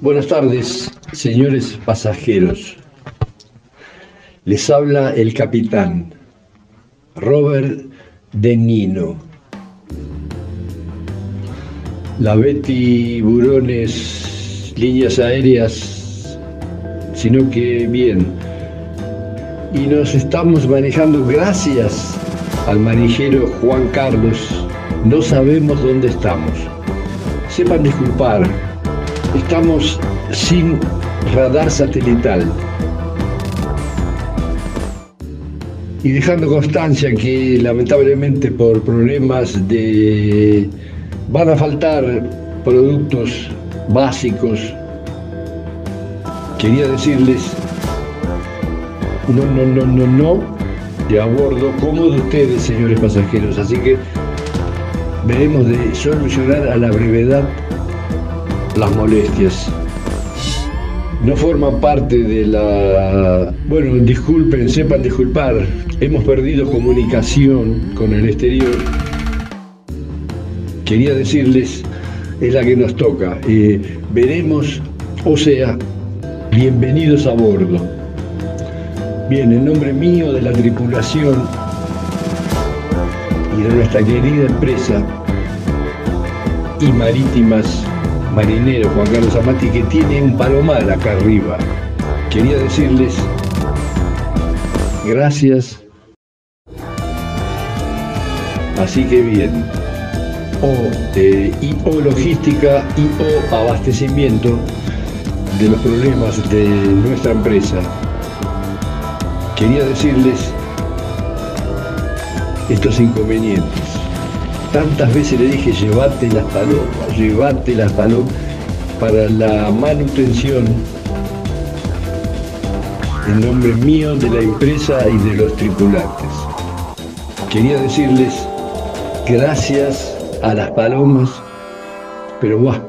Buenas tardes, señores pasajeros. Les habla el capitán Robert De Nino. La Betty Burones, líneas aéreas, sino que bien. Y nos estamos manejando gracias al manijero Juan Carlos. No sabemos dónde estamos. Sepan disculpar, estamos sin radar satelital. Y dejando constancia que lamentablemente por problemas de... van a faltar productos básicos. Quería decirles, no, no, no, no, no, de a bordo como de ustedes, señores pasajeros. Así que veremos de solucionar a la brevedad las molestias. No forma parte de la... Bueno, disculpen, sepan disculpar. Hemos perdido comunicación con el exterior. Quería decirles, es la que nos toca. Eh, veremos, o sea, bienvenidos a bordo. Bien, en nombre mío, de la tripulación y de nuestra querida empresa y marítimas marinero Juan Carlos Amati que tiene un palomar acá arriba. Quería decirles gracias. Así que bien. O, eh, y o logística y o abastecimiento de los problemas de nuestra empresa. Quería decirles estos inconvenientes. Tantas veces le dije, llévate las palomas, llévate las palomas para la manutención en nombre mío de la empresa y de los tripulantes. Quería decirles gracias a las palomas, pero buah,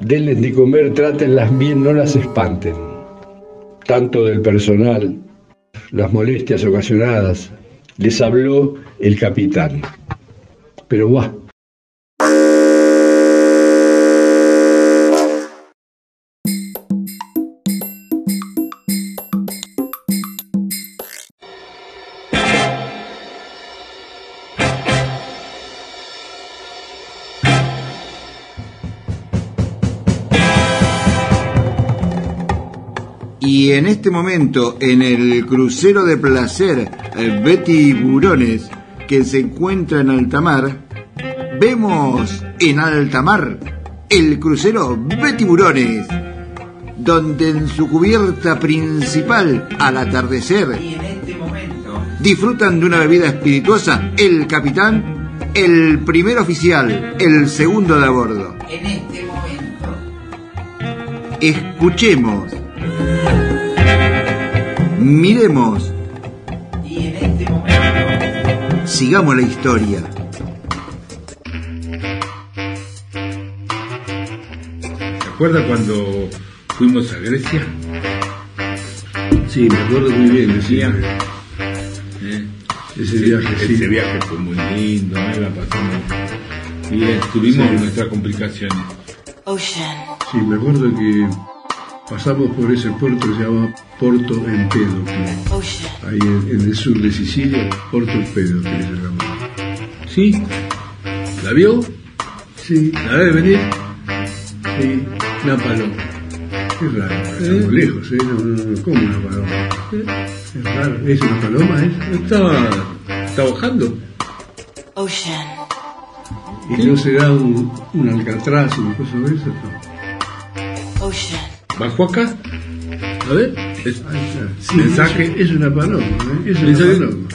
denles de comer, trátenlas bien, no las espanten. Tanto del personal, las molestias ocasionadas, les habló el capitán. Pero buah. Y en este momento, en el crucero de placer eh, Betty Burones, que se encuentra en alta mar, vemos en alta mar el crucero Betty Burones, donde en su cubierta principal, al atardecer, disfrutan de una bebida espirituosa el capitán, el primer oficial, el segundo de a bordo. En este momento, Escuchemos, miremos, y en este momento, sigamos la historia. ¿Se acuerda cuando fuimos a Grecia? Sí, me acuerdo muy bien, decía. ¿Eh? Ese viaje, sí. Ese viaje fue muy lindo, ¿eh? la pasamos bien, tuvimos Sí. nuestras complicaciones. Ocean, Sí, me acuerdo que pasamos por ese puerto que se llama Porto Empédocle, ahí en, en el sur de Sicilia, Porto Empédocle se llama. ¿Sí? ¿La vio? Sí, ¿La debe venir? sí, Una paloma. es raro, estamos lejos, ¿eh? No, no, no, ¿cómo una paloma? Es raro, ¿es una paloma, eh? Estaba, estaba bajando. Ocean, ¿Y no será un, un alcatraz o una cosa de eso? No. Ocean, ¿Bajó acá? A ver. es-. Sí, Mensaje. Es, una paloma, ¿eh? Es una paloma.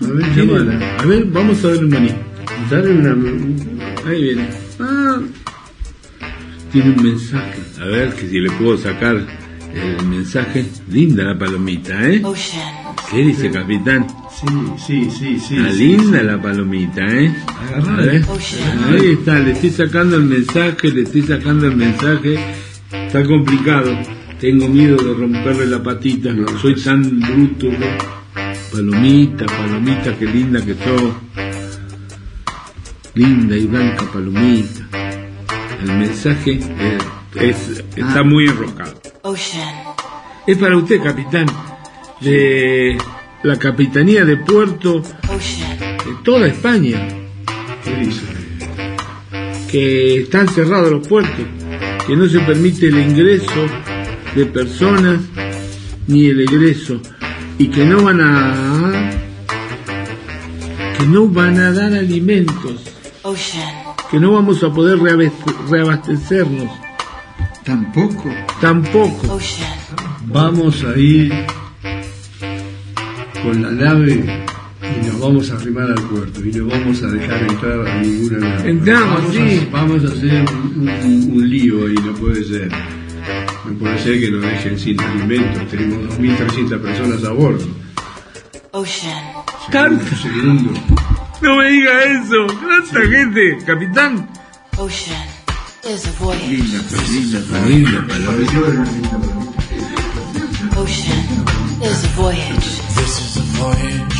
A ver, llámala. a ver, vamos a darle un maní. Dale una... Ahí viene. Ah, tiene un mensaje. A ver, que si le puedo sacar el mensaje. Linda la palomita, ¿eh? Ocean, ¿Qué dice, capitán? Sí, sí, sí, sí. Está sí, linda la palomita, ¿eh? Agarrala. A ver. Ocean. Ahí está, le estoy sacando el mensaje, le estoy sacando el mensaje. Está complicado. Tengo miedo de romperle la patita. No. Soy tan bruto. ¿no? Palomita, palomita, qué linda que sos. linda y blanca palomita. El mensaje es- está muy enroscado. Ocean. Es para usted, capitán, de la Capitanía de Puerto Ocean. de toda España, ¿Qué dice? que están cerrados los puertos, que no se permite el ingreso de personas ni el egreso, y que no van a que no van a dar alimentos, Ocean. que no vamos a poder reabastecernos, Tampoco. tampoco. Ocean. Vamos a ir con la nave y nos vamos a arrimar al puerto y no vamos a dejar entrar a ninguna nave. Entramos, vamos sí. A, vamos a hacer un, un- un lío ahí, no puede ser. No puede ser que nos dejen sin alimentos. Tenemos 2.300 personas a bordo. Ocean. Tanta- Segundo. No me diga eso, tanta gente, capitán. Ocean is a voyage. Linda, linda, Linda palomita. Ocean is a voyage. This is a voyage,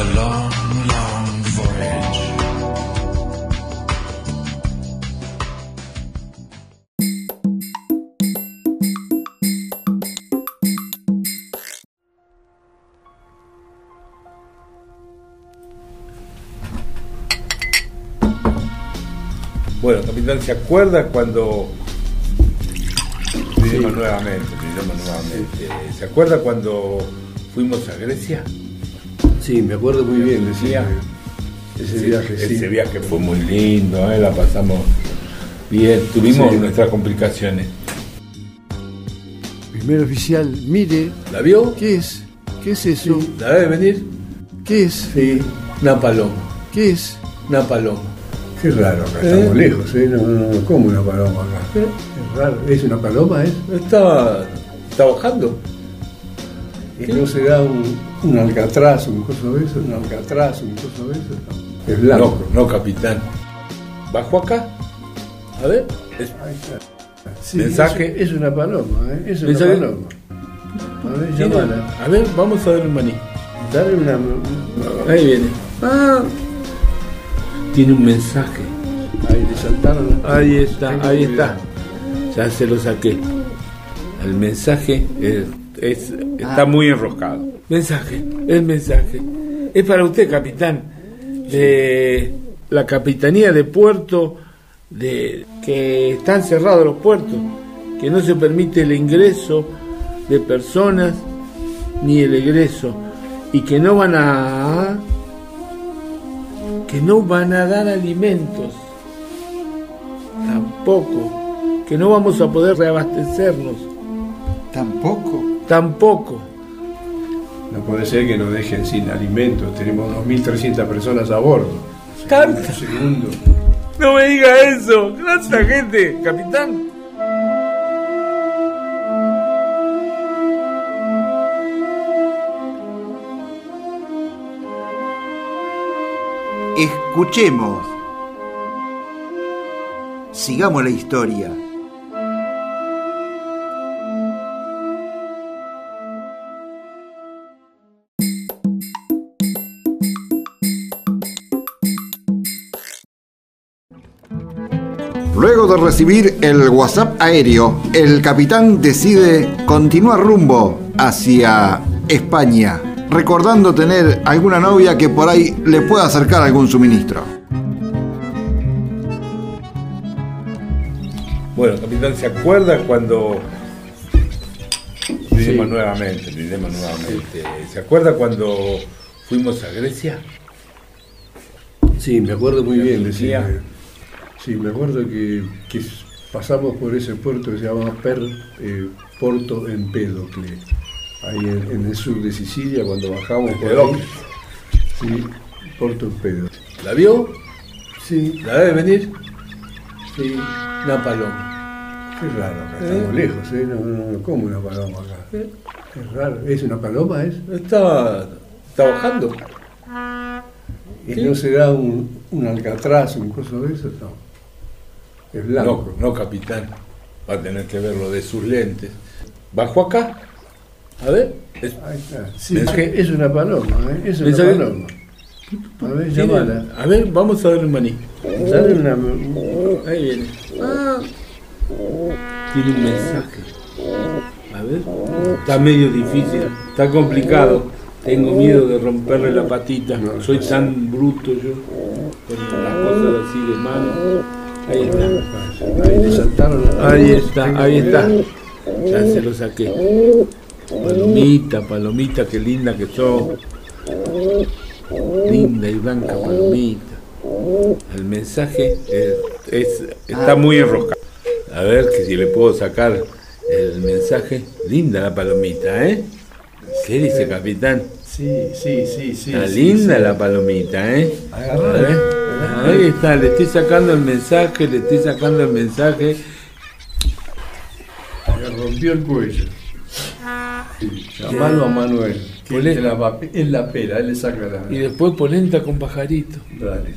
a long, long voyage. Bueno, capitán, ¿se acuerda cuando... Miremos nuevamente, nuevamente. ¿Se acuerda cuando fuimos a Grecia? Sí, me acuerdo muy bien, decía. Ese Sí, viaje, sí. Ese viaje fue muy lindo, ¿eh? la pasamos bien, tuvimos Sí. nuestras complicaciones. Primer oficial, mire, ¿La vio? ¿qué es? ¿Qué es eso? ¿La debe venir? ¿Qué es? Sí, una paloma, ¿Qué es? una paloma. Qué raro, acá ¿Eh? estamos lejos, ¿eh? No, no, no, como una paloma acá. Es raro. ¿Es una paloma, eh? Está, está ¿Y no será un, un alcatraz, un coso de eso? ¿Un alcatraz, un coso de eso? No. Es blanco. No, no, capitán. ¿Bajo acá? A ver. es- Ahí está. Sí, Mensaje. Es, es una paloma, ¿eh? Es una Mensaje. paloma. A ver, llámala. A ver, vamos a darle un maní. Dale una. Ahí viene. Ah. Tiene un mensaje. Ahí le saltaron Ahí está, ahí está. Ya se lo saqué. El mensaje es, es- está muy enroscado. Mensaje, el mensaje. Es para usted, capitán, de la Capitanía de Puerto, de que están cerrados los puertos, que no se permite el ingreso de personas ni el egreso, y que no van a que no van a dar alimentos tampoco, que no vamos a poder reabastecernos, Tampoco. Tampoco. No puede ser que nos dejen sin alimentos. Tenemos 2.300 personas a bordo. Tanta. Segundo. No me diga eso, tanta gente, capitán. Escuchemos. Sigamos la historia. Luego de recibir el WhatsApp aéreo, el capitán decide continuar rumbo hacia España, recordando tener alguna novia que por ahí le pueda acercar algún suministro. Bueno, capitán, ¿se acuerda cuando... Miremos nuevamente, miremos nuevamente. ¿Se acuerda cuando fuimos a Grecia? Sí, me acuerdo muy bien, decía. Sí, me acuerdo que, que pasamos por ese puerto que se llama Per, eh, Porto Empédocle, ahí en, en el sur de Sicilia, cuando bajamos por ahí. Sí, Porto Empédocle. ¿La vio? Sí, ¿La debe venir? sí, Una paloma. qué raro, acá estamos lejos, ¿eh? No, no, no, como una paloma acá. Es raro, ¿es una paloma, es? Está, está bajando. ¿Y no será un, un alcatraz, un coso de eso? No. Es No, blanco. no, capitán. Va a tener que verlo de sus lentes. ¿Bajo acá? A ver. es- Ahí está. Sí, es una paloma, ¿eh? Es una paloma. A ver, llámala. A ver, vamos a ver un maní. Dale una. Ahí viene. Ah. Tiene un mensaje. A ver. Está medio difícil. Está complicado. Tengo miedo de romperle la patita. Soy tan bruto yo. Con las cosas así de mano. Ahí está. Ahí le saltaron. Ahí está, ahí está. Ya se lo saqué. Palomita, palomita, qué linda que sos. Linda y blanca palomita. El mensaje es, está muy enroscado. A ver que si le puedo sacar el mensaje. Linda la palomita, ¿eh? ¿Qué dice capitán? Sí, sí, sí, sí. Está sí, linda sí. la palomita, ¿eh? Agarrala. Ahí está, le estoy sacando el mensaje, le estoy sacando el mensaje. Le rompió el cuello. Sí, Llamalo a Manuel. Te la él la pela, él le saca la. Y después polenta con pajarito. Dale.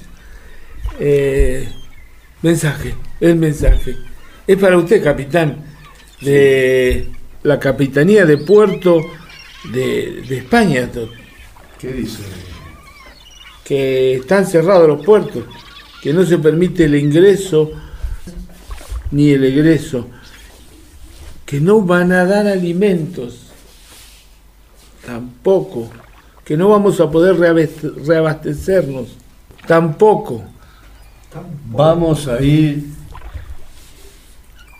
Eh, mensaje, el mensaje. Es para usted, capitán, de la Capitanía de Puerto de, de España, ¿Qué dice? Que están cerrados los puertos, que no se permite el ingreso ni el egreso, que no van a dar alimentos, tampoco, que no vamos a poder reabastecernos, tampoco. Vamos a ir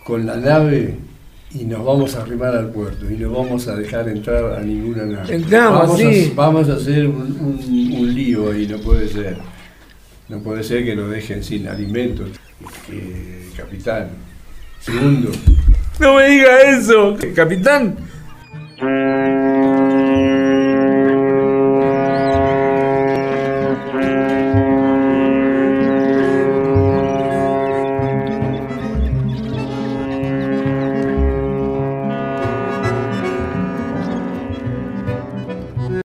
con la nave y nos vamos a arrimar al puerto y no vamos a dejar entrar a ninguna nave. Entramos, vamos sí. A, vamos a hacer un, un- un lío ahí, no puede ser. No puede ser que nos dejen sin alimentos. Que, capitán. Segundo, No me diga eso. Capitán,